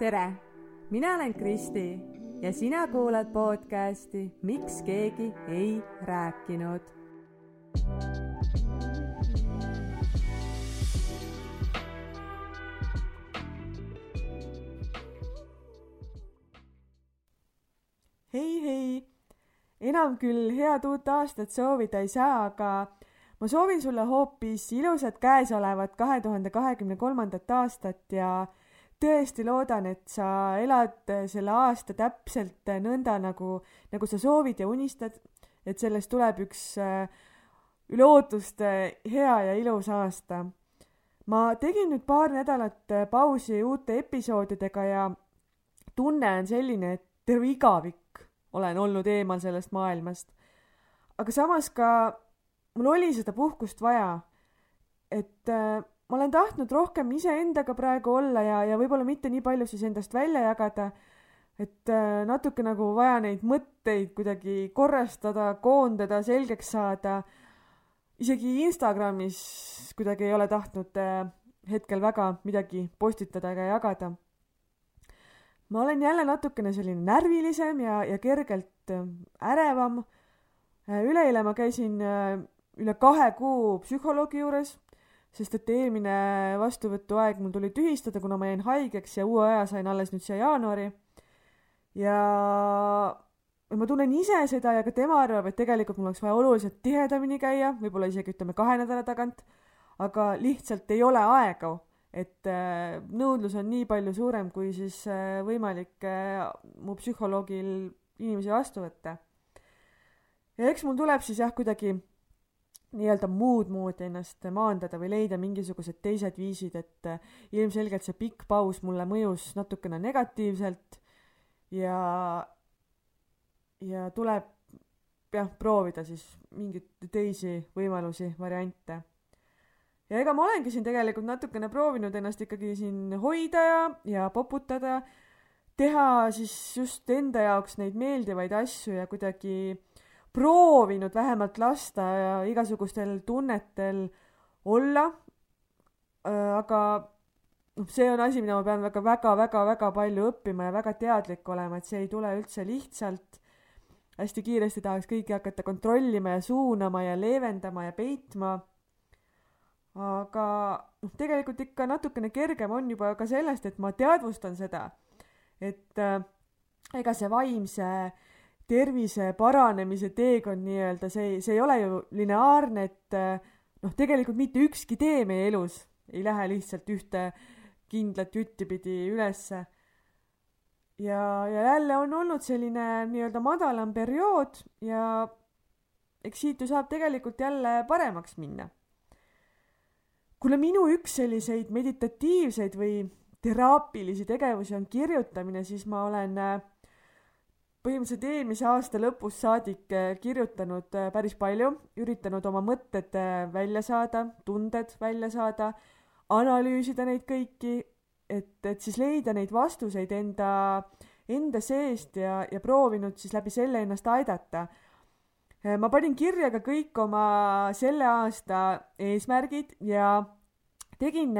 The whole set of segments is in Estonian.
tere, mina olen Kristi ja sina kuulad podcasti Miks keegi ei rääkinud. hei, hei, enam küll head uut aastat soovida ei saa, aga ma soovin sulle hoopis ilusat käesolevat kahe tuhande kahekümne kolmandat aastat ja tõesti loodan, et sa elad selle aasta täpselt nõnda, nagu, nagu sa soovid ja unistad, et sellest tuleb üks äh, üle ootuste hea ja ilus aasta. ma tegin nüüd paar nädalat äh, pausi uute episoodidega ja tunne on selline, et terve igavik olen olnud eemal sellest maailmast. aga samas ka mul oli seda puhkust vaja. et äh, ma olen tahtnud rohkem iseendaga praegu olla ja, ja võib-olla mitte nii palju siis endast välja jagada, et äh, natuke nagu vaja neid mõtteid kuidagi korrastada, koondada, selgeks saada. isegi Instagramis kuidagi ei ole tahtnud äh, hetkel väga midagi postitada ega jagada. ma olen jälle natukene selline närvilisem ja, ja kergelt äh, ärevam. üleeile ma käisin üle kahe kuu psühholoogi juures sest et eelmine vastuvõtuaeg mul tuli tühistada, kuna ma jäin haigeks ja uue aja sain alles nüüd siia jaanuari. ja ma tunnen ise seda ja ka tema arvab, et tegelikult mul oleks vaja oluliselt tihedamini käia, võib-olla isegi ütleme kahe nädala tagant, aga lihtsalt ei ole aega, et äh, nõudlus on nii palju suurem, kui siis äh, võimalik äh, mu psühholoogil inimesi vastu võtta. ja eks mul tuleb siis jah, kuidagi nii-öelda muud moodi ennast maandada või leida mingisugused teised viisid, et äh, ilmselgelt see pikk paus mulle mõjus natukene negatiivselt ja, ja tuleb jah, proovida siis mingeid teisi võimalusi, variante. ja ega ma olengi siin tegelikult natukene proovinud ennast ikkagi siin hoida ja, ja poputada, teha siis just enda jaoks neid meeldivaid asju ja kuidagi proovinud vähemalt lasta igasugustel tunnetel olla. Aga noh, see on asi, mida ma pean väga, väga, väga, väga palju õppima ja väga teadlik olema, et see ei tule üldse lihtsalt. hästi kiiresti tahaks kõiki hakata kontrollima ja suunama ja leevendama ja peitma. aga noh, tegelikult ikka natukene kergem on juba ka sellest, et ma teadvustan seda, et ega see vaimse äh, tervise paranemise teekond nii-öelda, see, see ei ole ju lineaarne, et eh, noh, tegelikult mitte ükski tee meie elus ei lähe lihtsalt ühte kindlat jutti pidi ülesse. ja, ja jälle on olnud selline nii-öelda madalam periood ja eks siit ju saab tegelikult jälle paremaks minna. kuna minu üks selliseid meditatiivseid või teraapilisi tegevusi on kirjutamine, siis ma olen äh, põhimõtteliselt eelmise aasta lõpust saadik äh, kirjutanud äh, päris palju, üritanud oma mõtted äh, välja saada, tunded välja saada, analüüsida neid kõiki, et, et siis leida neid vastuseid enda, enda seest ja, ja proovinud siis läbi selle ennast aidata. ma panin kirja ka kõik oma selle aasta eesmärgid ja tegin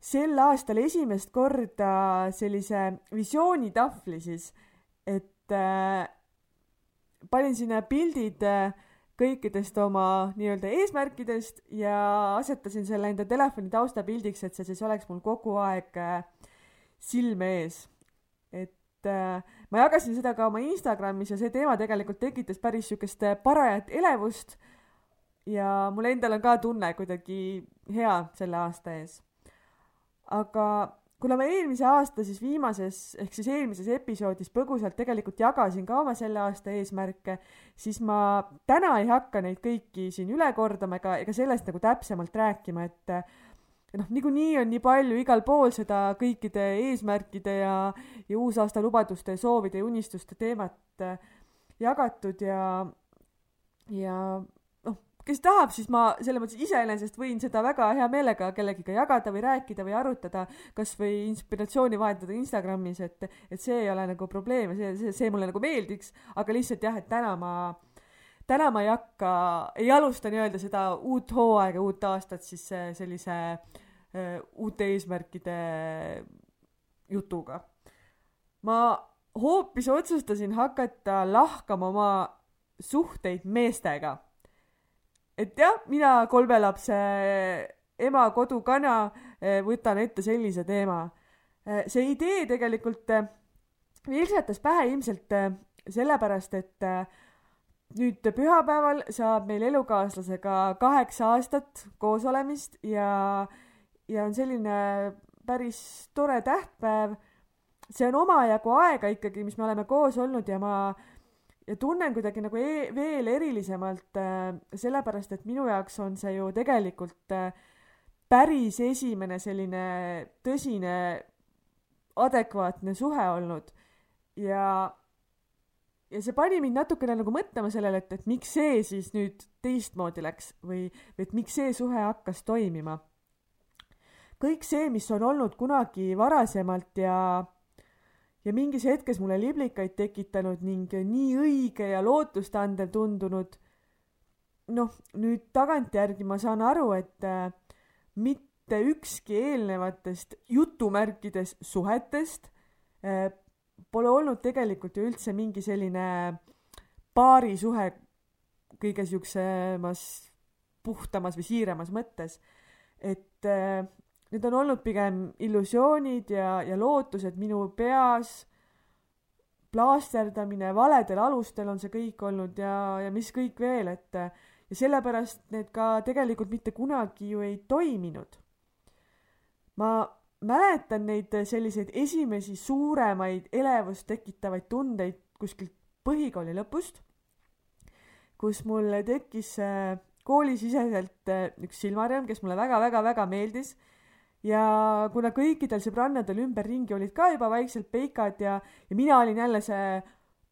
sel aastal esimest korda sellise visioonitahvli siis, et äh, panin sinna pildid äh, kõikidest oma nii-öelda eesmärkidest ja asetasin selle enda telefoni taustapildiks, et see siis oleks mul kogu aeg äh, silme ees. et äh, ma jagasin seda ka oma Instagramis ja see teema tegelikult tekitas päris siukest äh, parajat elevust. ja mul endal on ka tunne kuidagi hea selle aasta ees. aga kuna ma eelmise aasta siis viimases ehk siis eelmises episoodis põgusalt tegelikult jagasin ka oma selle aasta eesmärke, siis ma täna ei hakka neid kõiki siin üle kordama ega, ega sellest nagu täpsemalt rääkima, et noh, niikuinii on nii palju igal pool seda kõikide eesmärkide ja, ja uusaasta lubaduste, soovide ja unistuste teemat jagatud ja, ja kes tahab, siis ma selles mõttes iseenesest võin seda väga hea meelega kellegiga jagada või rääkida või arutada, kas või inspiratsiooni vahetada Instagramis, et, et see ei ole nagu probleem ja see, see, see mulle nagu meeldiks, aga lihtsalt jah, et täna ma, täna ma ei hakka, ei alusta nii-öelda seda uut hooaega, uut aastat siis sellise uh, uute eesmärkide jutuga. ma hoopis otsustasin hakata lahkama oma suhteid meestega. Et jah, mina kolme lapse ema kodukana eh, võtan ette sellise teema. Eh, see idee tegelikult eh, pähe ilmselt sellepärast, et nüüd pühapäeval saab meil elukaaslasega kaheksa aastat koos olemist ja, ja on selline päris tore tähtpäev. see on omajagu aega ikkagi, mis me oleme koos olnud ja ma ja tunnen kuidagi nagu e veel erilisemalt äh, sellepärast, et minu jaoks on see ju tegelikult äh, päris esimene selline tõsine adekvaatne suhe olnud ja ja see pani mind natukene nagu mõtlema sellele, et, et miks see siis nüüd teistmoodi läks või, või et miks see suhe hakkas toimima. kõik see, mis on olnud kunagi varasemalt ja, ja mingis hetkes mulle liblikaid tekitanud ning nii õige ja lootustandev tundunud, noh, nüüd tagantjärgi ma saan aru, et äh, mitte ükski eelnevatest jutumärkides suhetest äh, pole olnud tegelikult ju üldse mingi selline paarisuhe kõige siuksemas puhtamas või siiremas mõttes. et äh, need on olnud pigem illusioonid ja, ja lootused minu peas, plaasterdamine, valedel alustel on see kõik olnud ja, ja mis kõik veel, et ja sellepärast need ka tegelikult mitte kunagi ju ei toiminud. ma mäletan neid selliseid esimesi suuremaid elevust tekitavaid tundeid kuskilt põhikooli lõpust, kus mul tekkis äh, koolisiseselt äh, üks silmarõõm, kes mulle väga-väga-väga meeldis ja kuna kõikidel sõbrannadel ümberringi olid ka juba vaikselt peikad ja, ja mina olin jälle see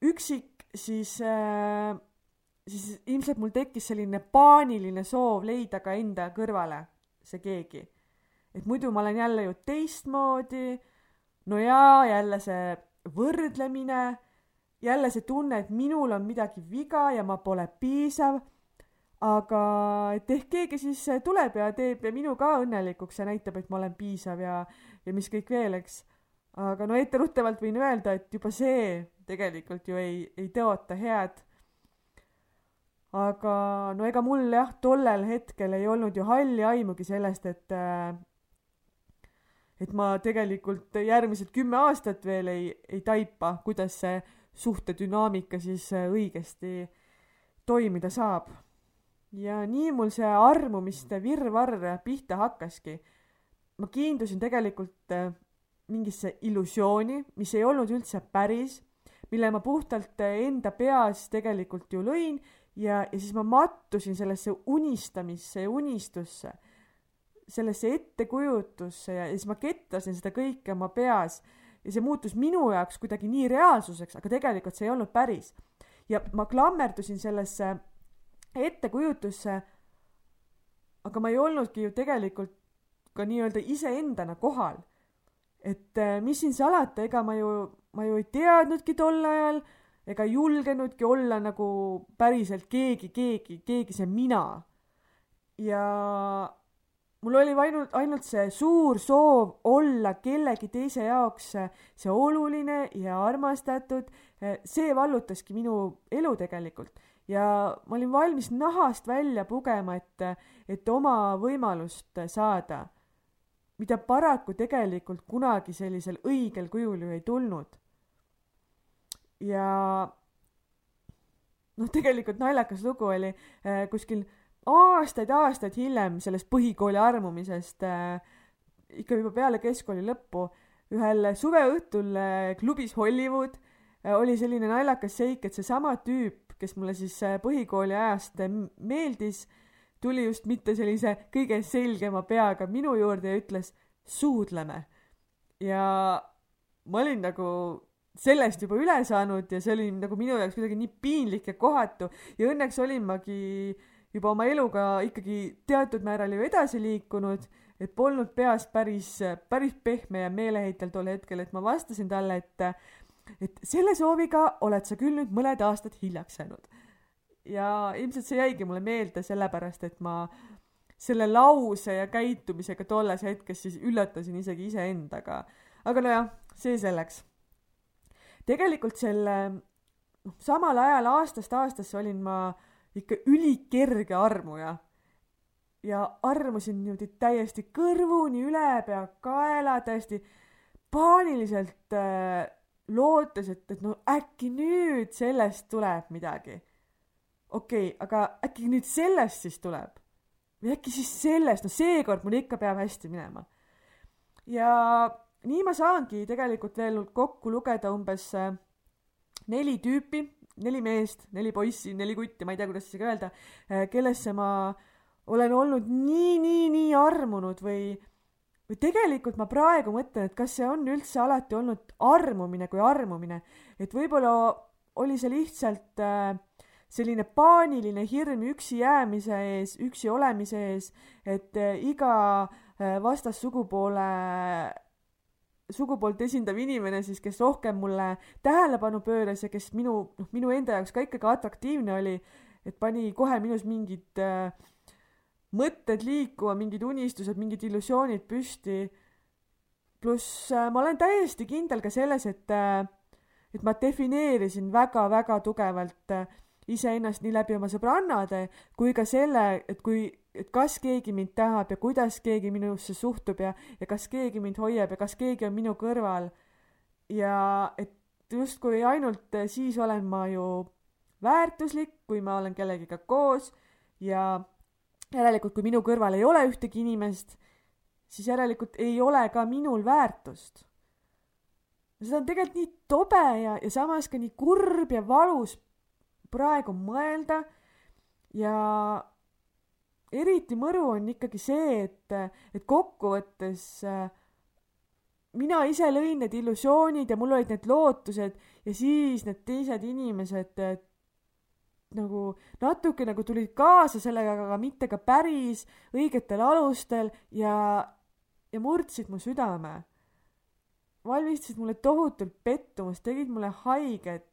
üksik, siis äh, siis ilmselt mul tekkis selline paaniline soov leida ka enda kõrvale see keegi et muidu ma olen jälle ju teistmoodi. no jaa, jälle see võrdlemine, jälle see tunne, et minul on midagi viga ja ma pole piisav. Aga et ehk keegi siis tuleb ja teeb minu ka õnnelikuks ja näitab, et ma olen piisav ja, ja mis kõik veel, eks. aga no etteruttavalt võin öelda, et juba see tegelikult ju ei, ei tõota head aga no ega mul jah, tollel hetkel ei olnud ju halli aimugi sellest, et et ma tegelikult järgmised kümme aastat veel ei, ei taipa, kuidas see suhtedünaamika siis õigesti toimida saab. Ja nii mul see armumiste virvarr pihta hakkaski. ma kiindusin tegelikult äh, mingisse illusiooni, mis ei olnud üldse päris, mille ma puhtalt äh, enda peas tegelikult ju lõin ja, ja siis ma mattusin sellesse unistamisse ja unistusse sellesse ettekujutusse ja, ja siis ma kettasin seda kõike oma peas ja see muutus minu jaoks kuidagi nii reaalsuseks, aga tegelikult see ei olnud päris. ja ma klammerdusin sellesse ettekujutusse, aga ma ei olnudki ju tegelikult ka nii-öelda iseendana kohal. et äh, mis siin salata, ega ma ju, ma ju ei teadnudki tol ajal ega julgenudki olla nagu päriselt keegi, keegi, keegi see mina. ja mul oli ainult, ainult see suur soov olla kellegi teise jaoks see oluline ja armastatud, see vallutaski minu elu tegelikult. Ja ma olin valmis nahast välja pugema, et, et oma võimalust saada, mida paraku tegelikult kunagi sellisel õigel kujul ju ei tulnud. ja noh, tegelikult naljakas lugu oli eh, kuskil aastaid-aastaid hiljem sellest põhikooli armumisest äh,, ikka juba peale keskkooli lõppu, ühel suveõhtul äh, klubis Hollywood oli selline naljakas seik, et seesama tüüp, kes mulle siis äh, põhikooli ajast äh, meeldis, tuli just mitte sellise kõige selgema peaga minu juurde ja ütles suudleme. ja ma olin nagu sellest juba üle saanud ja see oli nagu minu jaoks kuidagi nii piinlik ja kohatu ja õnneks olin magi juba oma eluga ikkagi teatud määral ju edasi liikunud, et polnud peas päris, päris pehme ja meeleheitel tol hetkel, et ma vastasin talle, et et selle sooviga oled sa küll nüüd mõned aastad hiljaks jäänud. ja ilmselt see jäigi mulle meelde sellepärast, et ma selle lause ja käitumisega tolles hetkes siis üllatasin isegi iseendaga. aga nojah, see selleks. tegelikult selle, noh, samal ajal aastast aastasse olin ma ikka ülikerge armuja. ja armusin niimoodi täiesti kõrvuni üle pea kaela, täiesti paaniliselt äh, lootes, et, et no äkki nüüd sellest tuleb midagi. okei okay,, aga äkki nüüd sellest siis tuleb? või äkki siis sellest, no seekord mul ikka peab hästi minema. ja nii ma saangi tegelikult veel kokku lugeda umbes äh, neli tüüpi, neli meest, neli poissi, neli kutti, ma ei tea, kuidas isegi öelda, äh, kellesse ma olen olnud nii, nii, nii armunud või, või tegelikult ma praegu mõtlen, et kas see on üldse alati olnud armumine kui armumine, et võib-olla oli see lihtsalt äh, selline paaniline hirm üksi jäämise ees, üksi olemise ees, et äh, iga äh, vastassugupoole sugupoolt esindav inimene siis, kes rohkem mulle tähelepanu pööras ja kes minu, noh, minu enda jaoks ka ikkagi atraktiivne oli, et pani kohe minus mingid äh, mõtted liikuma, mingid unistused, mingid illusioonid püsti. pluss äh, ma olen täiesti kindel ka selles, et äh,, et ma defineerisin väga-väga tugevalt äh, iseennast nii läbi oma sõbrannade kui ka selle, et kui et kas keegi mind tahab ja kuidas keegi minusse suhtub ja, ja kas keegi mind hoiab ja kas keegi on minu kõrval. ja et justkui ainult siis olen ma ju väärtuslik, kui ma olen kellegiga koos ja järelikult, kui minu kõrval ei ole ühtegi inimest, siis järelikult ei ole ka minul väärtust. seda on tegelikult nii tobe ja, ja samas ka nii kurb ja valus praegu mõelda ja eriti mõru on ikkagi see, et, et kokkuvõttes äh, mina ise lõin need illusioonid ja mul olid need lootused ja siis need teised inimesed nagu natuke nagu tulid kaasa sellega, aga mitte ka päris õigetel alustel ja, ja murdsid mu südame. valmistasid mulle tohutult pettumust, tegid mulle haiget.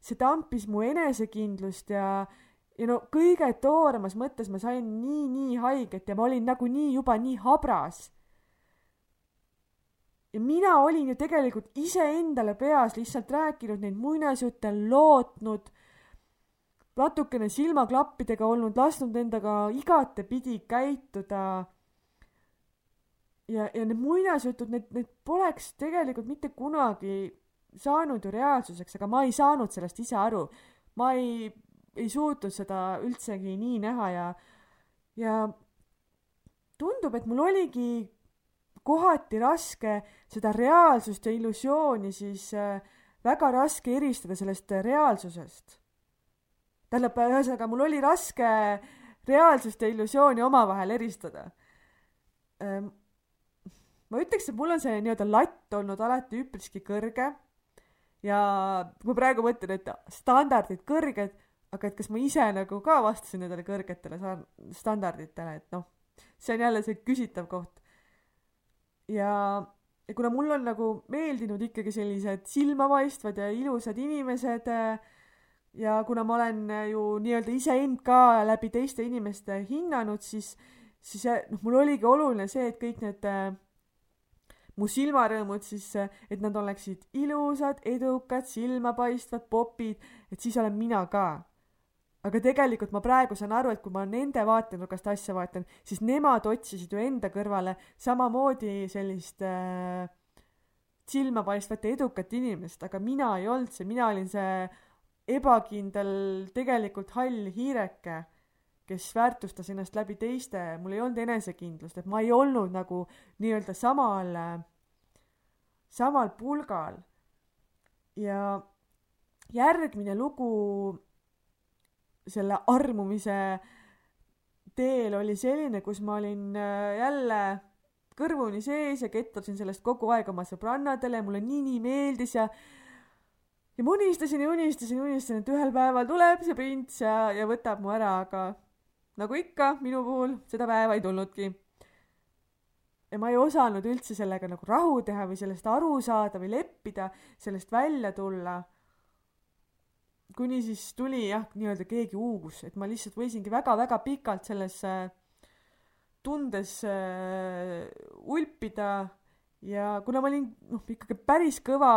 see tampis mu enesekindlust ja, ja no kõige tooremas mõttes ma sain nii, nii haiget ja ma olin nagunii juba nii habras. ja mina olin ju tegelikult iseendale peas lihtsalt rääkinud neid muinasjutte, lootnud, natukene silmaklappidega olnud, lasknud endaga igatepidi käituda. ja, ja need muinasjutud, need, need poleks tegelikult mitte kunagi saanud ju reaalsuseks, aga ma ei saanud sellest ise aru. ma ei ei suutnud seda üldsegi nii näha ja, ja tundub, et mul oligi kohati raske seda reaalsust ja illusiooni siis äh, väga raske eristada sellest reaalsusest. Tähendab, ühesõnaga, mul oli raske reaalsust ja illusiooni omavahel eristada ähm,. ma ütleks, et mul on see nii-öelda latt olnud alati üpriski kõrge ja kui ma praegu mõtlen, et standardid kõrged aga et kas ma ise nagu ka vastasin nendele kõrgetele standarditele, et noh, see on jälle see küsitav koht. ja, ja kuna mul on nagu meeldinud ikkagi sellised silmapaistvad ja ilusad inimesed ja kuna ma olen ju nii-öelda iseend ka läbi teiste inimeste hinnanud, siis, siis noh, mul oligi oluline see, et kõik need mu silmarõõmud siis, et nad oleksid ilusad, edukad, silmapaistvad, popid, et siis olen mina ka. Aga tegelikult ma praegu saan aru, et kui ma nende vaatenurgast asja vaatan, siis nemad otsisid ju enda kõrvale samamoodi sellist äh, silmapaistvat ja edukat inimest, aga mina ei olnud see, mina olin see ebakindel, tegelikult hall hiireke, kes väärtustas ennast läbi teiste, mul ei olnud enesekindlust, et ma ei olnud nagu nii-öelda samal, samal pulgal. ja järgmine lugu selle armumise teel oli selline, kus ma olin äh, jälle kõrvuni sees ja kettasin sellest kogu aeg oma sõbrannadele mulle nii-nii meeldis ja ja ma unistasin ja unistasin ja unistasin, et ühel päeval tuleb see prints ja, ja võtab mu ära, aga nagu ikka minu puhul seda päeva ei tulnudki. ja ma ei osanud üldse sellega nagu rahu teha või sellest aru saada või leppida, sellest välja tulla kuni siis tuli jah, nii-öelda keegi uus, et ma lihtsalt võisingi väga-väga pikalt selles tundes äh, ulpida ja kuna ma olin noh, ikkagi päris kõva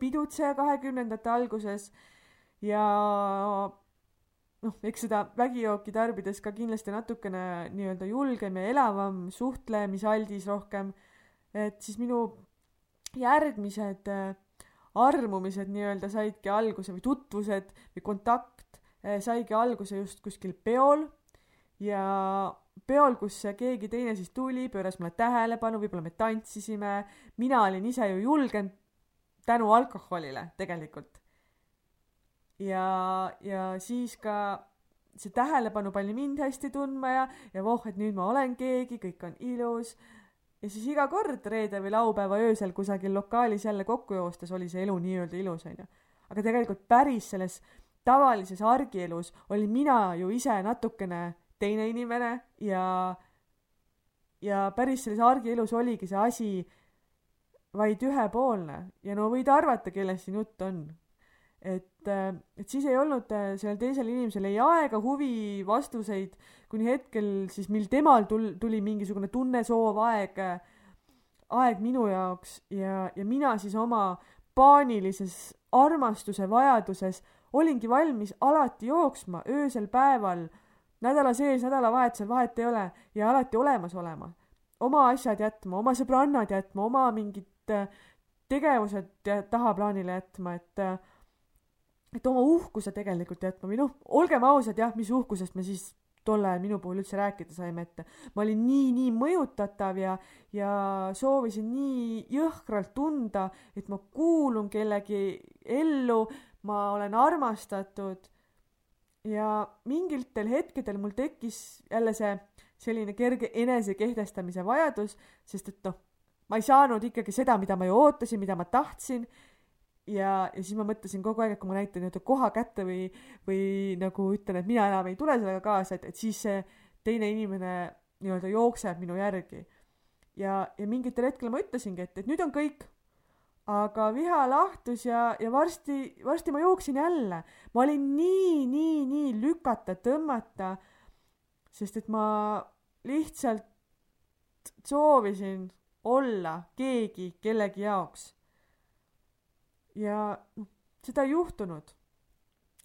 pidutseja kahekümnendate alguses ja noh, eks seda vägijooki tarbides ka kindlasti natukene nii-öelda julgem ja elavam, suhtlemisaldis rohkem, et siis minu järgmised äh, armumised nii-öelda saidki alguse või tutvused või kontakt äh, saigi alguse just kuskil peol. Ja peol, kus keegi teine siis tuli, pööras mulle tähelepanu, võib-olla me tantsisime, mina olin ise ju julgenud tänu alkoholile tegelikult. ja, ja siis ka see tähelepanu pani mind hästi tundma ja, ja voh, et nüüd ma olen keegi, kõik on ilus. ja siis iga kord reede või laupäeva öösel kusagil lokaalis jälle kokku joostes oli see elu nii-öelda ilus, onju. aga tegelikult päris selles tavalises argielus olin mina ju ise natukene teine inimene ja, ja päris selles argielus oligi see asi vaid ühepoolne ja no võid arvata, kellest siin jutt on. et, et siis ei olnud äh, sellel teisel inimesel ei aega, huvi, vastuseid, kuni hetkel siis, mil temal tul-, tuli mingisugune tunne, soov, aeg, aeg minu jaoks ja, ja mina siis oma paanilises armastuse vajaduses olingi valmis alati jooksma öösel päeval nädala sees, nädalavahetusel, vahet ei ole, ja alati olemas olema. oma asjad jätma, oma sõbrannad jätma, oma mingid äh, tegevused tahaplaanile jätma, et äh, et oma uhkuse tegelikult jätma. Või noh, olgem ausad jah, mis uhkusest me siis tol ajal minu puhul üldse rääkida saime, et ma olin nii, nii mõjutatav ja, ja soovisin nii jõhkralt tunda, et ma kuulun kellegi ellu, ma olen armastatud. Ja mingitel hetkedel mul tekkis jälle see selline kerge enesekehtestamise vajadus, sest et noh, ma ei saanud ikkagi seda, mida ma ju ootasin, mida ma tahtsin. ja, ja siis ma mõtlesin kogu aeg, et kui ma näitan nii-öelda koha kätte või, või nagu ütlen, et mina enam ei tule sellega kaasa, et, et siis see teine inimene nii-öelda jookseb minu järgi. ja, ja mingitel hetkel ma ütlesingi, et, et nüüd on kõik aga viha lahtus ja, ja varsti, varsti ma jooksin jälle. ma olin nii, nii, nii lükata, tõmmata, sest et ma lihtsalt soovisin olla keegi kellegi jaoks. ja seda ei juhtunud.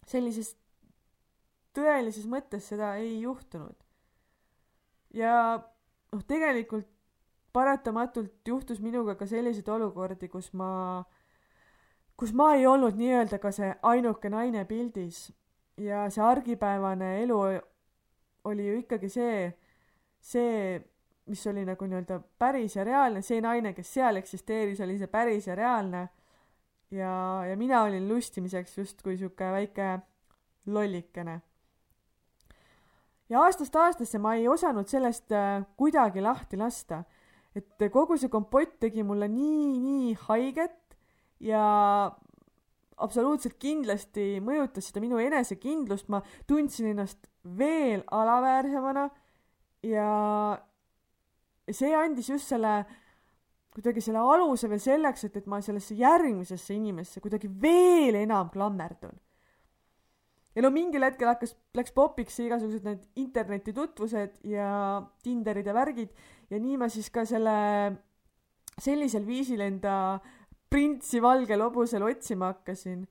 sellises tõelises mõttes seda ei juhtunud. ja noh, tegelikult paratamatult juhtus minuga ka selliseid olukordi, kus ma, kus ma ei olnud nii-öelda ka see ainuke naine pildis ja see argipäevane elu oli ju ikkagi see, see, mis oli nagu nii-öelda päris ja reaalne, see naine, kes seal eksisteeris, oli see päris ja reaalne. ja, ja mina olin lustimiseks justkui sihuke väike lollikene. ja aastast aastasse ma ei osanud sellest äh, kuidagi lahti lasta et kogu see kompott tegi mulle nii, nii haiget ja absoluutselt kindlasti mõjutas seda minu enesekindlust, ma tundsin ennast veel alaväärsemana ja see andis just selle, kuidagi selle aluse veel selleks, et, et ma sellesse järgmisesse inimesse kuidagi veel enam klammerdun ja no mingil hetkel hakkas, läks popiks igasugused need internetitutvused ja Tinderid ja värgid ja nii ma siis ka selle sellisel viisil enda printsi valgel hobusel otsima hakkasin.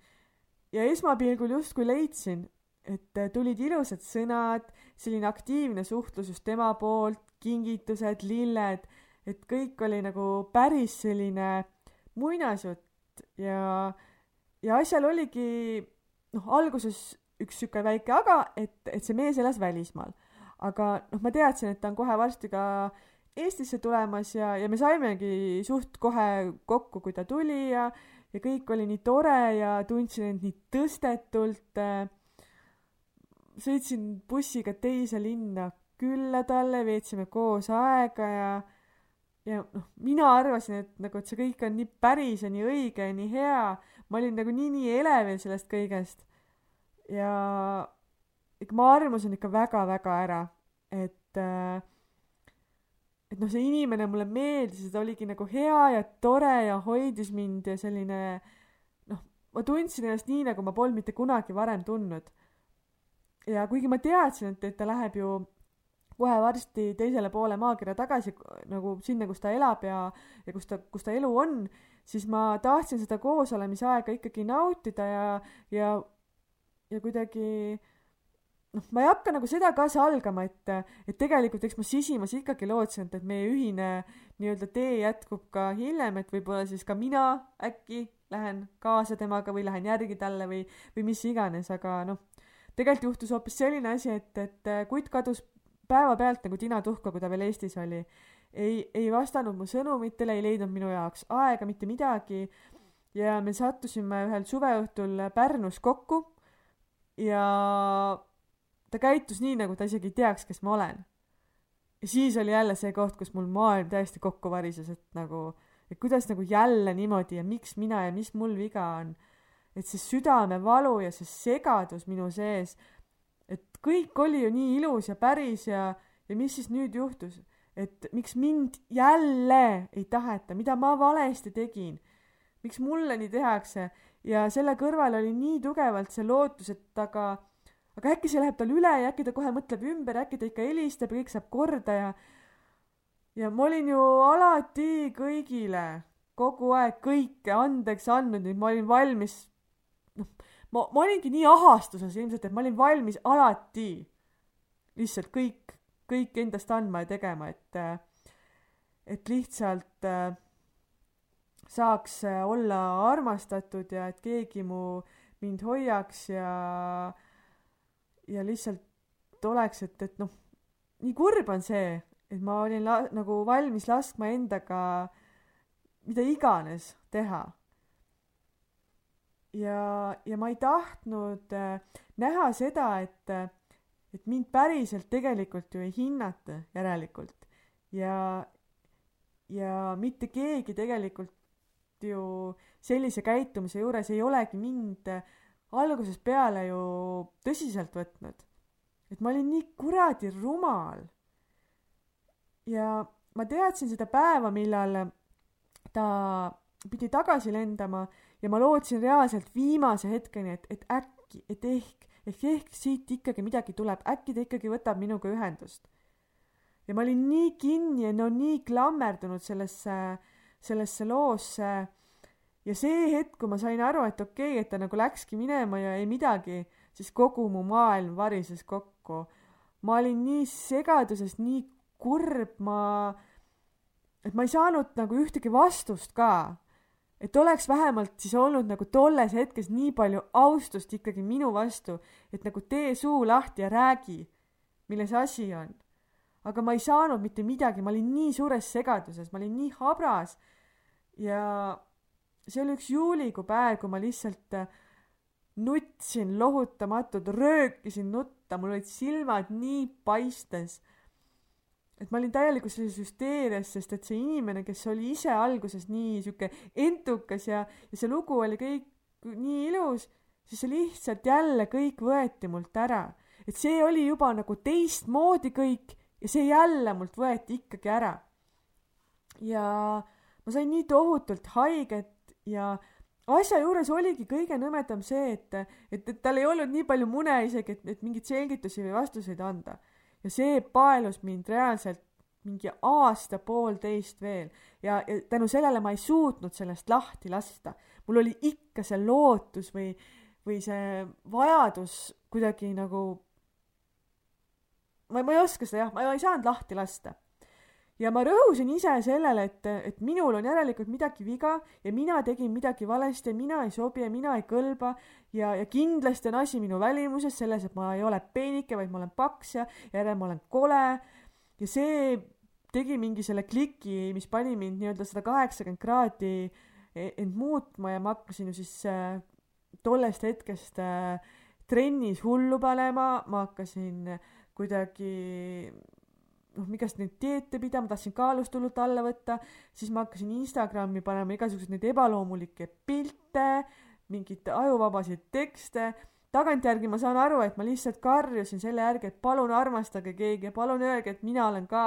ja esmapilgul justkui leidsin, et tulid ilusad sõnad, selline aktiivne suhtlus just tema poolt, kingitused, lilled, et kõik oli nagu päris selline muinasjutt ja, ja asjal oligi noh, alguses üks sihuke väike aga, et, et see mees elas välismaal. aga noh, ma teadsin, et ta on kohe varsti ka Eestisse tulemas ja, ja me saimegi suht kohe kokku, kui ta tuli ja, ja kõik oli nii tore ja tundsin end nii tõstetult äh,. Sõitsin bussiga teise linna külla talle, veetsime koos aega ja, ja noh, mina arvasin, et nagu, et see kõik on nii päris ja nii õige ja nii hea. ma olin nagu nii, nii elevil sellest kõigest ja ikka ma armusin ikka väga-väga ära, et äh, et noh, see inimene mulle meeldis ja ta oligi nagu hea ja tore ja hoidis mind ja selline noh, ma tundsin ennast nii, nagu ma polnud mitte kunagi varem tundnud. Ja kuigi ma teadsin, et, et ta läheb ju kohe varsti teisele poole maakera tagasi nagu sinna, kus ta elab ja, ja kus ta, kus ta elu on, siis ma tahtsin seda koosolemisaega ikkagi nautida ja, ja, ja kuidagi noh, ma ei hakka nagu seda ka salgama, et, et tegelikult eks ma sisimas ikkagi lootsin, et, et meie ühine nii-öelda tee jätkub ka hiljem, et võib-olla siis ka mina äkki lähen kaasa temaga või lähen järgi talle või, või mis iganes, aga noh, tegelikult juhtus hoopis selline asi, et, et kutt kadus päevapealt nagu tina tuhka, kui ta veel Eestis oli. ei, ei vastanud mu sõnumitele, ei leidnud minu jaoks aega, mitte midagi. ja me sattusime ühel suveõhtul Pärnus kokku ja ta käitus nii, nagu ta isegi ei teaks, kes ma olen. ja siis oli jälle see koht, kus mul maailm täiesti kokku varises, et nagu, et kuidas nagu jälle niimoodi ja miks mina ja mis mul viga on. Et see südamevalu ja see segadus minu sees et kõik oli ju nii ilus ja päris ja, ja mis siis nüüd juhtus? et miks mind jälle ei taheta, mida ma valesti tegin? miks mulle nii tehakse? ja selle kõrval oli nii tugevalt see lootus, et aga, aga äkki see läheb tal üle ja äkki ta kohe mõtleb ümber, äkki ta ikka helistab ja kõik saab korda ja ja ma olin ju alati kõigile kogu aeg kõike andeks andnud, et ma olin valmis ma, ma olingi nii ahastuses ilmselt, et ma olin valmis alati lihtsalt kõik, kõik endast andma ja tegema, et, et lihtsalt äh, saaks olla armastatud ja et keegi mu, mind hoiaks ja, ja lihtsalt oleks, et, et noh, nii kurb on see, et ma olin la-, nagu valmis laskma endaga mida iganes teha ja, ja ma ei tahtnud äh, näha seda, et, äh, et mind päriselt tegelikult ju ei hinnata järelikult ja, ja mitte keegi tegelikult ju sellise käitumise juures ei olegi mind äh, algusest peale ju tõsiselt võtnud. et ma olin nii kuradi rumal. ja ma teadsin seda päeva, millal ta pidi tagasi lendama ja ma lootsin reaalselt viimase hetkeni, et, et äkki, et ehk, ehk, ehk siit ikkagi midagi tuleb, äkki ta ikkagi võtab minuga ühendust. ja ma olin nii kinni ja no nii klammerdunud sellesse, sellesse loosse ja see hetk, kui ma sain aru, et okei okay,, et ta nagu läkski minema ja ei midagi, siis kogu mu maailm varises kokku. ma olin nii segaduses, nii kurb, ma, et ma ei saanud nagu ühtegi vastust ka et oleks vähemalt siis olnud nagu tolles hetkes nii palju austust ikkagi minu vastu, et nagu tee suu lahti ja räägi, milles asi on. aga ma ei saanud mitte midagi, ma olin nii suures segaduses, ma olin nii habras ja see oli üks juulikuu päev, kui ma lihtsalt äh, nutsin lohutamatult, röökisin nutta, mul olid silmad nii paistes et ma olin täielikult sellises hüsteerias, sest et see inimene, kes oli ise alguses nii sihuke entukas ja, ja see lugu oli kõik nii ilus, siis see lihtsalt jälle kõik võeti mult ära. et see oli juba nagu teistmoodi kõik ja see jälle mult võeti ikkagi ära. ja ma sain nii tohutult haiget ja asja juures oligi kõige nõmedam see, et, et, et tal ei olnud nii palju mune isegi, et, et mingeid selgitusi või vastuseid anda ja see paelus mind reaalselt mingi aasta-poolteist veel ja, ja tänu sellele ma ei suutnud sellest lahti lasta. mul oli ikka see lootus või, või see vajadus kuidagi nagu, ma, ma ei oska seda jah, ma ei saanud lahti lasta ja ma rõhusin ise sellele, et, et minul on järelikult midagi viga ja mina tegin midagi valesti ja mina ei sobi ja mina ei kõlba ja, ja kindlasti on asi minu välimuses, selles, et ma ei ole peenike, vaid ma olen paks ja järelikult ma olen kole. Ja see tegi mingi selle kliki, mis pani mind nii-öelda sada kaheksakümmend kraadi e-, end muutma ja ma hakkasin ju siis äh, tollest hetkest äh, trennis hullu panema, ma hakkasin kuidagi noh, igast neid dieete pidama, tahtsin kaalust hullult alla võtta, siis ma hakkasin Instagrami panema igasuguseid neid ebaloomulikke pilte, mingeid ajuvabasid tekste, tagantjärgi ma saan aru, et ma lihtsalt karjusin selle järgi, et palun armastage keegi ja palun öelge, et mina olen ka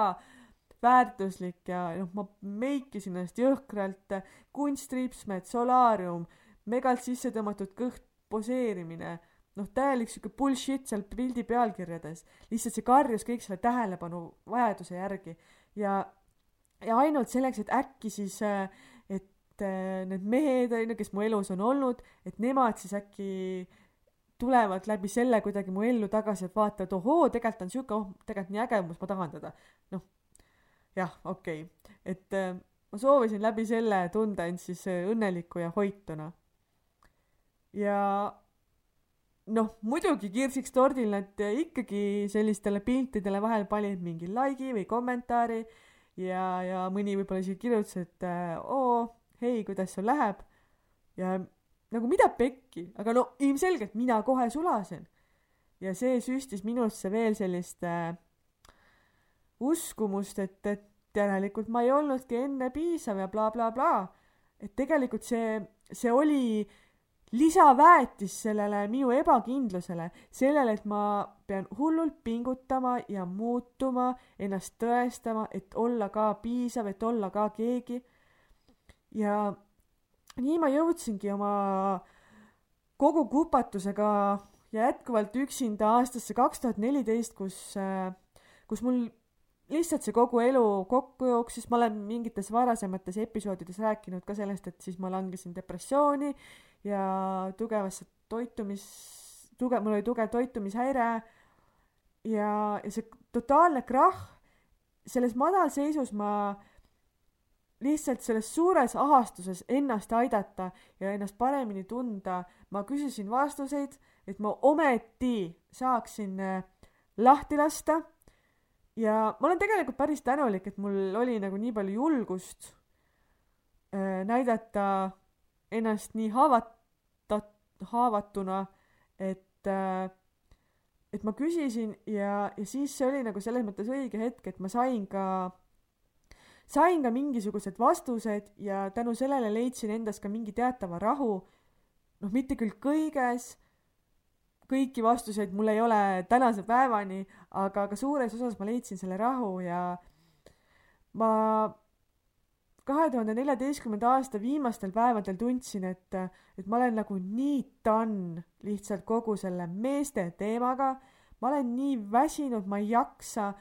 väärtuslik ja noh, ma meikisin ennast jõhkralt, kunstripsmed, solaarium, megalt sisse tõmmatud kõht, poseerimine, noh, täielik sihuke bullshit seal pildi pealkirjades. lihtsalt see karjus kõik selle tähelepanu vajaduse järgi ja, ja ainult selleks, et äkki siis, äh, et äh, need mehed, on ju, kes mu elus on olnud, et nemad siis äkki tulevad läbi selle kuidagi mu ellu tagasi, et vaatavad, ohoo, tegelikult on sihuke, oh, tegelikult nii äge, ma tahan teda. noh, jah, okei okay., et äh, ma soovisin läbi selle tunda end siis õnneliku ja hoituna. ja noh, muidugi kirsiks tordil nad ikkagi sellistele piltidele vahel panid mingi like'i või kommentaari ja, ja mõni võib-olla isegi kirjutas, et oo, hei, kuidas sul läheb. ja nagu mida pekki, aga no ilmselgelt mina kohe sulasin. ja see süstis minusse veel sellist äh, uskumust, et, et järelikult ma ei olnudki enne piisav ja blablabla bla, bla. et tegelikult see, see oli äh, lisaväetis sellele minu ebakindlusele, sellele, et ma pean hullult pingutama ja muutuma, ennast tõestama, et olla ka piisav, et olla ka keegi. ja nii ma jõudsingi oma kogu kupatusega ja jätkuvalt üksinda aastasse kaks tuhat neliteist, kus, kus mul lihtsalt see kogu elu kokku jooksis, ma olen mingites varasemates episoodides rääkinud ka sellest, et siis ma langesin depressiooni ja tugevasse toitumis, tugev, mul oli tugev toitumishäire ja, ja see totaalne krahh, selles madalseisus ma lihtsalt selles suures ahastuses ennast aidata ja ennast paremini tunda, ma küsisin vastuseid, et ma ometi saaksin äh, lahti lasta. ja ma olen tegelikult päris tänulik, et mul oli nagu nii palju julgust äh, näidata ennast nii haavata-, haavatuna, et äh, et ma küsisin ja, ja siis see oli nagu selles mõttes õige hetk, et ma sain ka, sain ka mingisugused vastused ja tänu sellele leidsin endas ka mingi teatava rahu. noh, mitte küll kõiges, kõiki vastuseid mul ei ole tänase päevani, aga ka suures osas ma leidsin selle rahu ja ma kahe tuhande neljateistkümnenda aasta viimastel päevadel tundsin, et, et ma olen nagu nii done lihtsalt kogu selle meeste teemaga. ma olen nii väsinud, ma ei jaksa.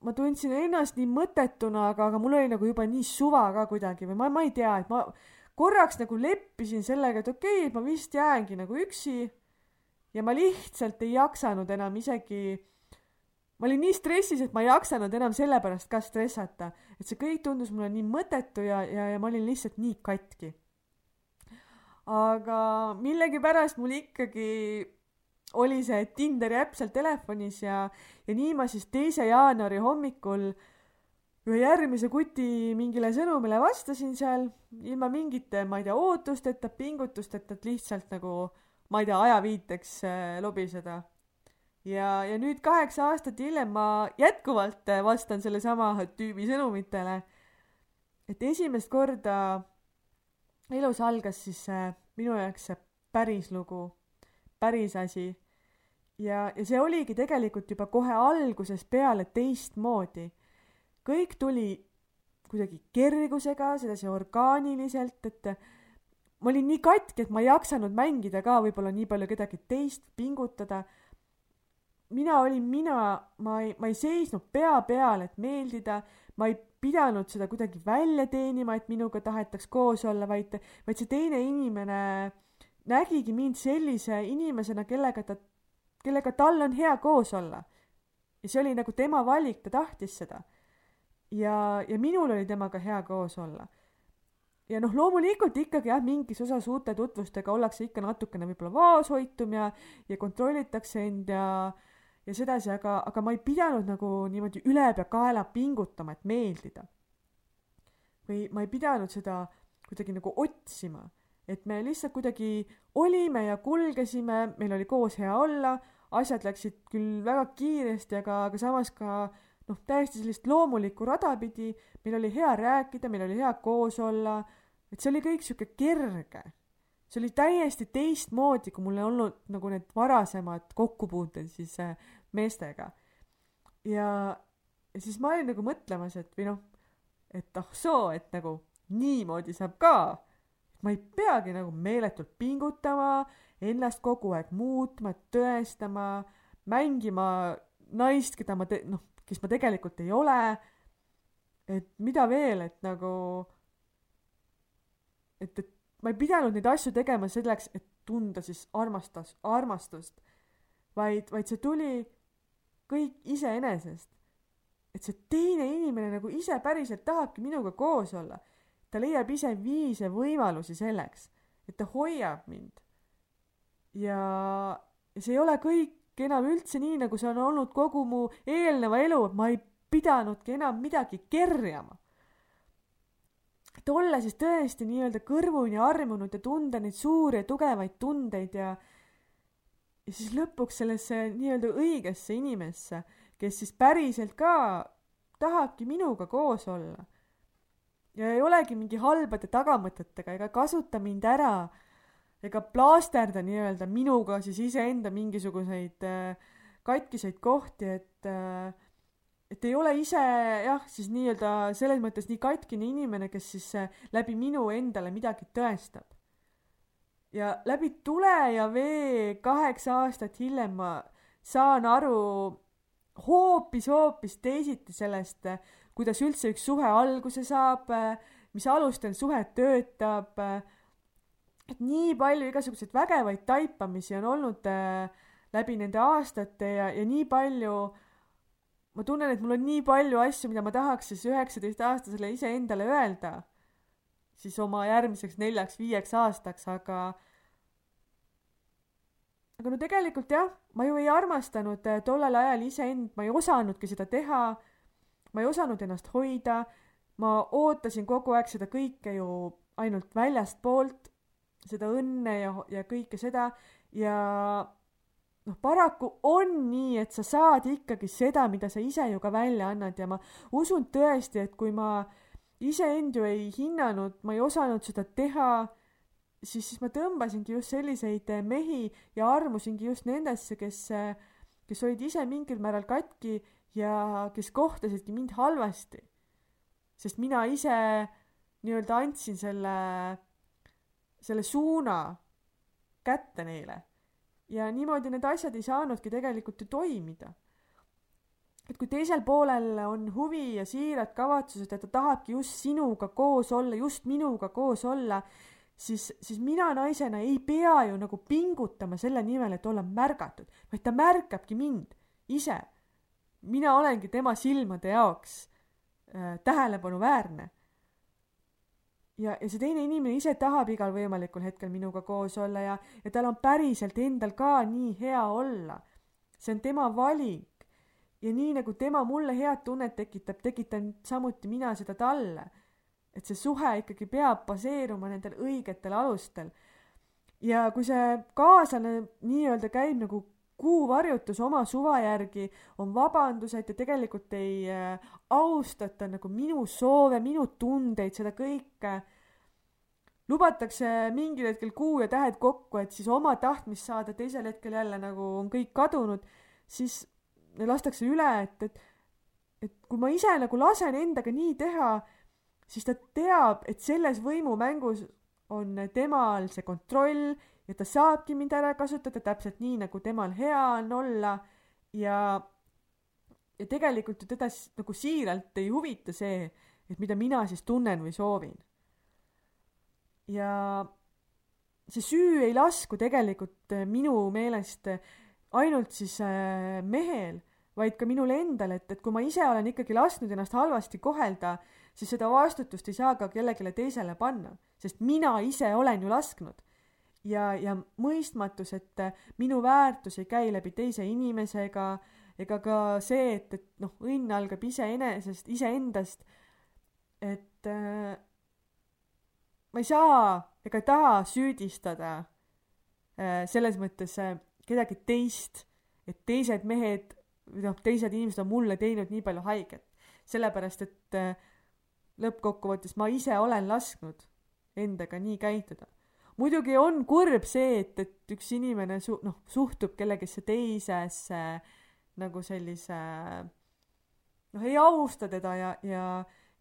ma tundsin ennast nii mõttetuna, aga, aga mul oli nagu juba nii suva ka kuidagi või ma, ma ei tea, et ma korraks nagu leppisin sellega, et okei okay,, et ma vist jäängi nagu üksi. ja ma lihtsalt ei jaksanud enam isegi ma olin nii stressis, et ma ei jaksanud enam selle pärast ka stressata, et see kõik tundus mulle nii mõttetu ja, ja, ja ma olin lihtsalt nii katki. aga millegipärast mul ikkagi oli see Tinderi äpp seal telefonis ja, ja nii ma siis teise jaanuari hommikul ühe järgmise kuti mingile sõnumile vastasin seal ilma mingite, ma ei tea, ootusteta, pingutusteta, et lihtsalt nagu, ma ei tea, ajaviiteks äh, lobiseda ja, ja nüüd kaheksa aastat hiljem ma jätkuvalt äh, vastan sellesama tüübi sõnumitele. et esimest korda elus algas siis äh, minu jaoks see päris lugu, päris asi. ja, ja see oligi tegelikult juba kohe algusest peale teistmoodi. kõik tuli kuidagi kergusega, sedasi orgaaniliselt, et ma olin nii katki, et ma ei jaksanud mängida ka võib-olla nii palju kedagi teist, pingutada mina olin mina, ma ei, ma ei seisnud pea peal, et meeldida, ma ei pidanud seda kuidagi välja teenima, et minuga tahetaks koos olla, vaid, vaid see teine inimene nägigi mind sellise inimesena, kellega ta, kellega tal on hea koos olla. ja see oli nagu tema valik, ta tahtis seda. ja, ja minul oli temaga hea koos olla. ja noh, loomulikult ikkagi jah, mingis osas uute tutvustega ollakse ikka natukene võib-olla vaoshoitum ja, ja kontrollitakse end ja ja sedasi, aga, aga ma ei pidanud nagu niimoodi ülepeakaela pingutama, et meeldida. või ma ei pidanud seda kuidagi nagu otsima, et me lihtsalt kuidagi olime ja kulgesime, meil oli koos hea olla, asjad läksid küll väga kiiresti, aga, aga samas ka noh, täiesti sellist loomulikku rada pidi, meil oli hea rääkida, meil oli hea koos olla, et see oli kõik sihuke kerge see oli täiesti teistmoodi, kui mul olnud nagu need varasemad kokkupuuted siis äh, meestega. ja, ja siis ma olin nagu mõtlemas, et või noh, et ah soo, et nagu niimoodi saab ka. ma ei peagi nagu meeletult pingutama, ennast kogu aeg muutma, tõestama, mängima naist, keda ma te-, noh, kes ma tegelikult ei ole. et mida veel, et nagu, et, et ma ei pidanud neid asju tegema selleks, et tunda siis armastas, armastust, vaid, vaid see tuli kõik iseenesest. et see teine inimene nagu ise päriselt tahabki minuga koos olla. ta leiab ise viise, võimalusi selleks, et ta hoiab mind. ja, ja see ei ole kõik enam üldse nii, nagu see on olnud kogu mu eelneva elu, ma ei pidanudki enam midagi kerjama. Et olla siis tõesti nii-öelda kõrvuni armunud ja tunda neid suuri ja tugevaid tundeid ja ja siis lõpuks sellesse nii-öelda õigesse inimesse, kes siis päriselt ka tahabki minuga koos olla. ja ei olegi mingi halbade tagamõtetega ega kasuta mind ära ega plaasterda nii-öelda minuga siis iseenda mingisuguseid äh, katkiseid kohti, et äh, et ei ole ise jah, siis nii-öelda selles mõttes nii katkine inimene, kes siis äh, läbi minu endale midagi tõestab ja läbi tule ja vee kaheksa aastat hiljem ma saan aru hoopis-hoopis teisiti sellest, kuidas üldse üks suhe alguse saab, mis alustel suhe töötab. et nii palju igasuguseid vägevaid taipamisi on olnud äh, läbi nende aastate ja, ja nii palju ma tunnen, et mul on nii palju asju, mida ma tahaks siis üheksateistaastasele iseendale öelda, siis oma järgmiseks neljaks-viieks aastaks, aga aga no tegelikult jah, ma ju ei armastanud äh, tollel ajal iseend, ma ei osanudki seda teha, ma ei osanud ennast hoida, ma ootasin kogu aeg seda kõike ju ainult väljastpoolt, seda õnne ja, ja kõike seda. Ja noh, paraku on nii, et sa saad ikkagi seda, mida sa ise ju ka välja annad ja ma usun tõesti, et kui ma iseend ju ei hinnanud, ma ei osanud seda teha siis, siis ma tõmbasingi just selliseid eh, mehi ja armusingi just nendesse, kes, eh, kes olid ise mingil määral katki ja kes kohtasidki mind halvasti. sest mina ise nii-öelda andsin selle, selle suuna kätte neile. Ja niimoodi need asjad ei saanudki tegelikult ju toimida. et kui teisel poolel on huvi ja siirad kavatsused, et ta tahabki just sinuga koos olla, just minuga koos olla, siis, siis mina naisena ei pea ju nagu pingutama selle nimel, et olla märgatud, vaid ta märkabki mind ise. mina olengi tema silmade jaoks äh, tähelepanuväärne. Ja, ja see teine inimene ise tahab igal võimalikul hetkel minuga koos olla ja, ja tal on päriselt endal ka nii hea olla. see on tema valik. ja nii nagu tema mulle head tunnet tekitab, tekitan samuti mina seda talle et see suhe ikkagi peab baseeruma nendel õigetel alustel. ja kui see kaaslane nii-öelda käib nagu kuuvarjutus oma suva järgi, on vabandused ja tegelikult ei äh, austata nagu minu soove, minu tundeid, seda kõike. lubatakse mingil hetkel kuu ja tähed kokku, et siis oma tahtmist saada, teisel hetkel jälle nagu on kõik kadunud, siis lastakse üle, et, et, et kui ma ise nagu lasen endaga nii teha, siis ta teab, et selles võimumängus on temal see kontroll ja ta saabki mind ära kasutada täpselt nii, nagu temal hea on olla ja ja tegelikult ju teda nagu siiralt ei huvita see, et mida mina siis tunnen või soovin. ja see süü ei lasku tegelikult minu meelest ainult siis äh, mehel, vaid ka minul endal, et, et kui ma ise olen ikkagi lasknud ennast halvasti kohelda, siis seda vastutust ei saa ka kellelegi teisele panna, sest mina ise olen ju lasknud. Ja, ja mõistmatus, et minu väärtus ei käi läbi teise inimesega ega ka see, et, et noh, õnn algab iseenesest, iseendast, et äh, ma ei saa ega taha süüdistada äh, selles mõttes äh, kedagi teist, et teised mehed või noh, teised inimesed on mulle teinud nii palju haiget. sellepärast, et äh, lõppkokkuvõttes ma ise olen lasknud endaga nii käituda. Muidugi on kurb see, et, et üks inimene su-, noh, suhtub kellegisse teisesse nagu sellise noh, ei austa teda ja, ja,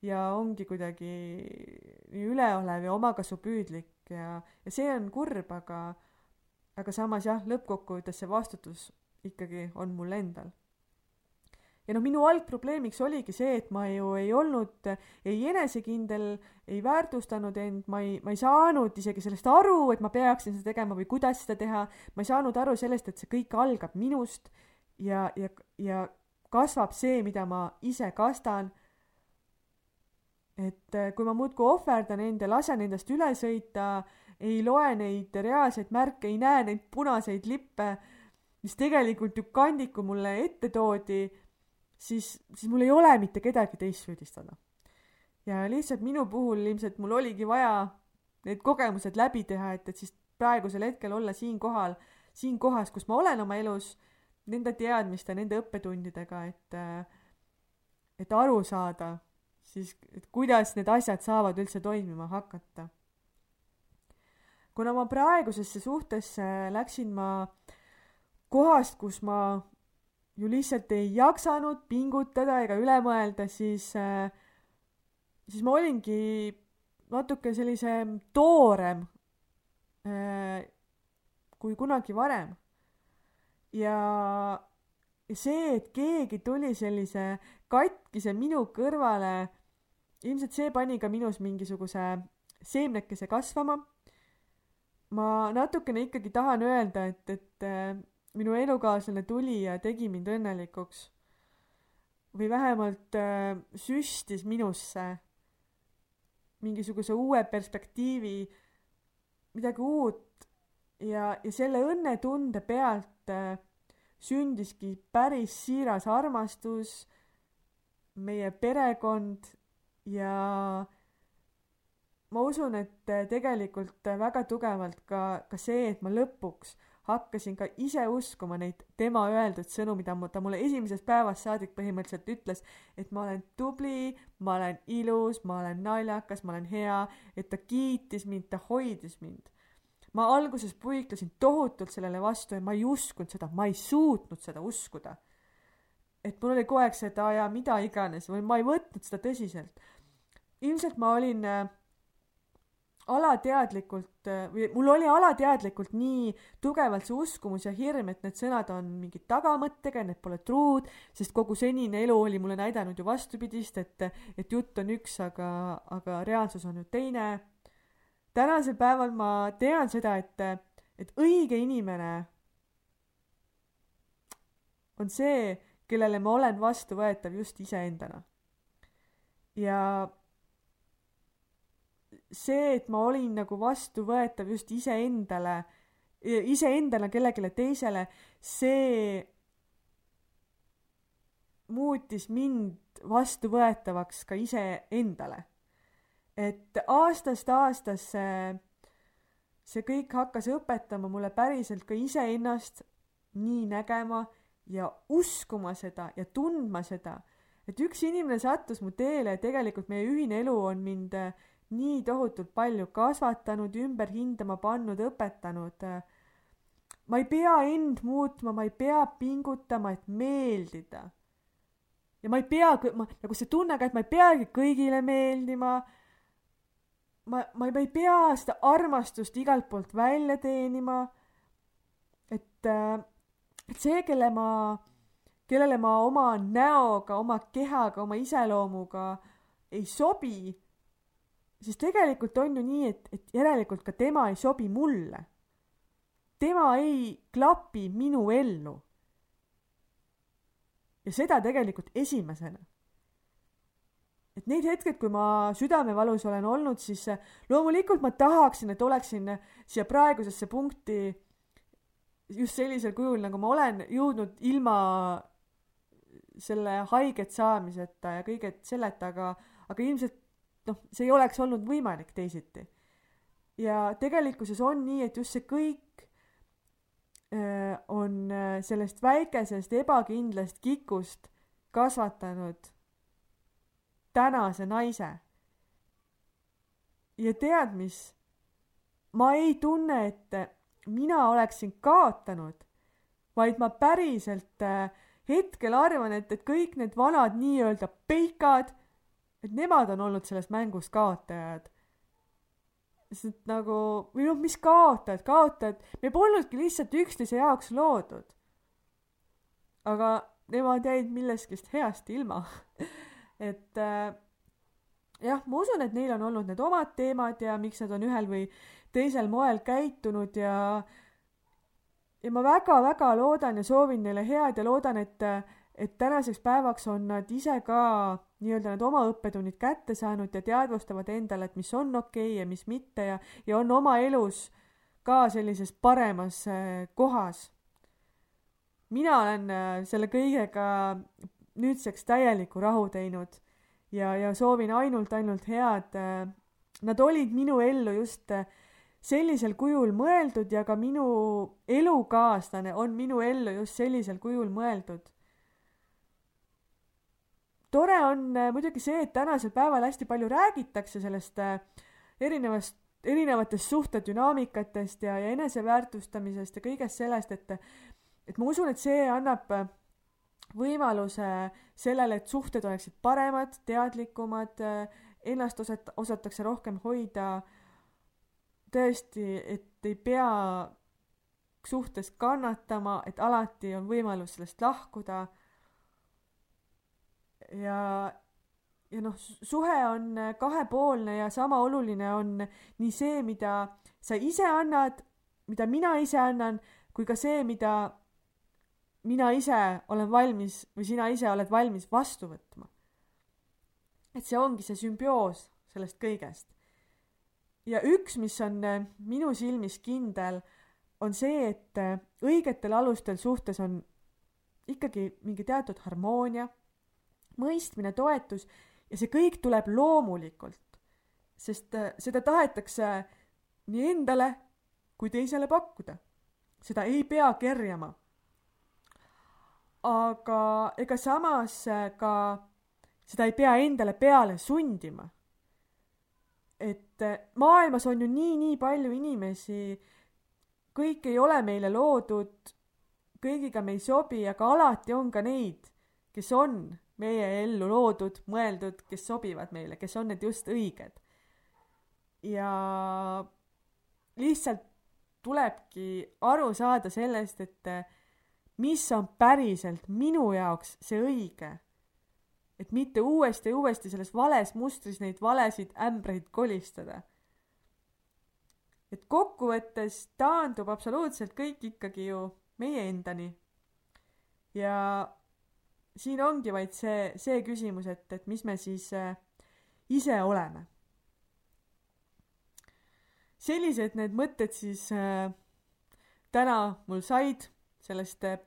ja ongi kuidagi nii üleolev ja omakasupüüdlik ja, ja see on kurb, aga, aga samas jah, lõppkokkuvõttes see vastutus ikkagi on mul endal. Ja noh, minu algprobleemiks oligi see, et ma ju ei olnud ei enesekindel, ei väärtustanud end, ma ei, ma ei saanud isegi sellest aru, et ma peaksin seda tegema või kuidas seda teha, ma ei saanud aru sellest, et see kõik algab minust ja, ja, ja kasvab see, mida ma ise kastan. Et äh, kui ma muudkui ohverdan end ja lasen endast üle sõita, ei loe neid reaalseid märke, ei näe neid punaseid lippe, mis tegelikult ju kandiku mulle ette toodi, siis, siis mul ei ole mitte kedagi teist süüdistada. ja lihtsalt minu puhul ilmselt mul oligi vaja need kogemused läbi teha, et, et siis praegusel hetkel olla siinkohal, siin kohas, kus ma olen oma elus, nende teadmiste, nende õppetundidega, et, et aru saada siis et kuidas need asjad saavad üldse toimima hakata. kuna ma praegusesse suhtesse läksin ma kohast, kus ma ju lihtsalt ei jaksanud pingutada ega üle mõelda, siis, siis ma olingi natuke sellise toorem kui kunagi varem. ja, ja see, et keegi tuli sellise katkise minu kõrvale ilmselt see pani ka minus mingisuguse seemnekese kasvama. ma natukene ikkagi tahan öelda, et, et äh, minu elukaaslane tuli ja tegi mind õnnelikuks. või vähemalt äh, süstis minusse mingisuguse uue perspektiivi, midagi uut ja, ja selle õnnetunde pealt äh, sündiski päris siiras armastus, meie perekond ja ma usun, et tegelikult väga tugevalt ka, ka see, et ma lõpuks hakkasin ka ise uskuma neid tema öeldud sõnu, mida ta mulle esimesest päevast saadik põhimõtteliselt ütles, et ma olen tubli, ma olen ilus, ma olen naljakas, ma olen hea, et ta kiitis mind, ta hoidis mind. ma alguses puiklesin tohutult sellele vastu ja ma ei uskunud seda, ma ei suutnud seda uskuda. et mul oli kogu aeg see, et aa jaa, mida iganes või ma ei võtnud seda tõsiselt ilmselt ma olin äh, alateadlikult äh, või mul oli alateadlikult nii tugevalt see uskumus ja hirm, et need sõnad on mingi tagamõttega, need pole truud, sest kogu senine elu oli mulle näidanud ju vastupidist, et, et jutt on üks, aga, aga reaalsus on ju teine. tänasel päeval ma tean seda, et, et õige inimene on see, kellele ma olen vastuvõetav just iseendana. ja see, et ma olin nagu vastuvõetav just iseendale, iseendale kellelegi teisele, see muutis mind vastuvõetavaks ka iseendale. et aastast aastasse see kõik hakkas õpetama mulle päriselt ka iseennast nii nägema ja uskuma seda ja tundma seda, et üks inimene sattus mu teele ja tegelikult meie ühine elu on mind äh, nii tohutult palju kasvatanud, ümber hindama pannud, õpetanud. ma ei pea end muutma, ma ei pea pingutama, et meeldida. ja ma ei pea, ma nagu see tunne ka, et ma ei peagi kõigile meeldima. ma, ma, ma ei pea seda armastust igalt poolt välja teenima. et, et see, kelle ma, kellele ma oma näoga, oma kehaga, oma iseloomuga ei sobi siis tegelikult on ju nii, et, et järelikult ka tema ei sobi mulle. tema ei klapi minu ellu. ja seda tegelikult esimesena. et need hetked, kui ma südamevalus olen olnud, siis loomulikult ma tahaksin, et oleksin siia praegusesse punkti just sellisel kujul, nagu ma olen jõudnud ilma selle haiget saamiseta ja kõige selleta, aga, aga ilmselt noh, see ei oleks olnud võimalik teisiti. ja tegelikkuses on nii, et just see kõik äh, on äh, sellest väikesest ebakindlast kikust kasvatanud tänase naise. ja tead mis? ma ei tunne, et mina oleksin kaotanud, vaid ma päriselt äh, hetkel arvan, et, et kõik need vanad nii-öelda peikad et nemad on olnud selles mängus kaotajad. sest nagu, või noh, mis kaotad, kaotad, me polnudki lihtsalt üksteise jaoks loodud. aga nemad jäid millestki heast ilma et äh, jah, ma usun, et neil on olnud need omad teemad ja miks nad on ühel või teisel moel käitunud ja ja ma väga-väga loodan ja soovin neile head ja loodan, et, et tänaseks päevaks on nad ise ka nii-öelda need oma õppetunnid kätte saanud ja teadvustavad endale, et mis on okei okay ja mis mitte ja, ja on oma elus ka sellises paremas äh, kohas. mina olen äh, selle kõigega nüüdseks täieliku rahu teinud ja, ja soovin ainult, ainult head. Äh, nad olid minu ellu just sellisel kujul mõeldud ja ka minu elukaaslane on minu ellu just sellisel kujul mõeldud. Tore on äh, muidugi see, et tänasel päeval hästi palju räägitakse sellest erinevast, erinevatest suhtedünaamikatest ja, ja eneseväärtustamisest ja kõigest sellest, et et ma usun, et see annab võimaluse sellele, et suhted oleksid paremad, teadlikumad, ennast osat-, osatakse rohkem hoida, tõesti, et ei pea suhtes kannatama, et alati on võimalus sellest lahkuda. Ja, ja noh, suhe on kahepoolne ja sama oluline on nii see, mida sa ise annad, mida mina ise annan, kui ka see, mida mina ise olen valmis või sina ise oled valmis vastu võtma. et see ongi see sümbioos sellest kõigest. ja üks, mis on äh, minu silmis kindel, on see, et äh, õigetel alustel suhtes on ikkagi mingi teatud harmoonia, mõistmine, toetus ja see kõik tuleb loomulikult, sest äh, seda tahetakse nii endale kui teisele pakkuda. seda ei pea kerjama aga ega samas äh, ka seda ei pea endale peale sundima. et äh, maailmas on ju nii-nii palju inimesi, kõik ei ole meile loodud, kõigiga me ei sobi, aga alati on ka neid, kes on meie ellu loodud, mõeldud, kes sobivad meile, kes on need just õiged. ja lihtsalt tulebki aru saada sellest, et mis on päriselt minu jaoks see õige. et mitte uuesti ja uuesti selles vales mustris neid valesid ämbreid kolistada. et kokkuvõttes taandub absoluutselt kõik ikkagi ju meie endani. ja siin ongi vaid see, see küsimus, et, et mis me siis äh, ise oleme. sellised need mõtted siis äh, täna mul said sellest äh,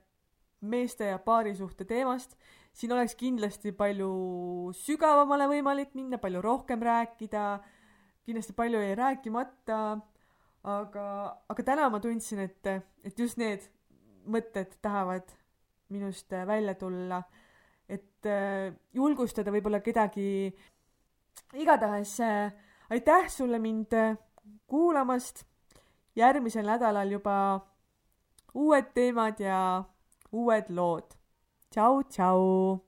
meeste ja paarisuhte teemast. siin oleks kindlasti palju sügavamale võimalik minna, palju rohkem rääkida, kindlasti palju jäi rääkimata, aga, aga täna ma tundsin, et, et just need mõtted tahavad minust äh, välja tulla, et äh, julgustada võib-olla kedagi. igatahes aitäh sulle mind kuulamast. järgmisel nädalal juba uued teemad ja uued lood. tšau, tšau.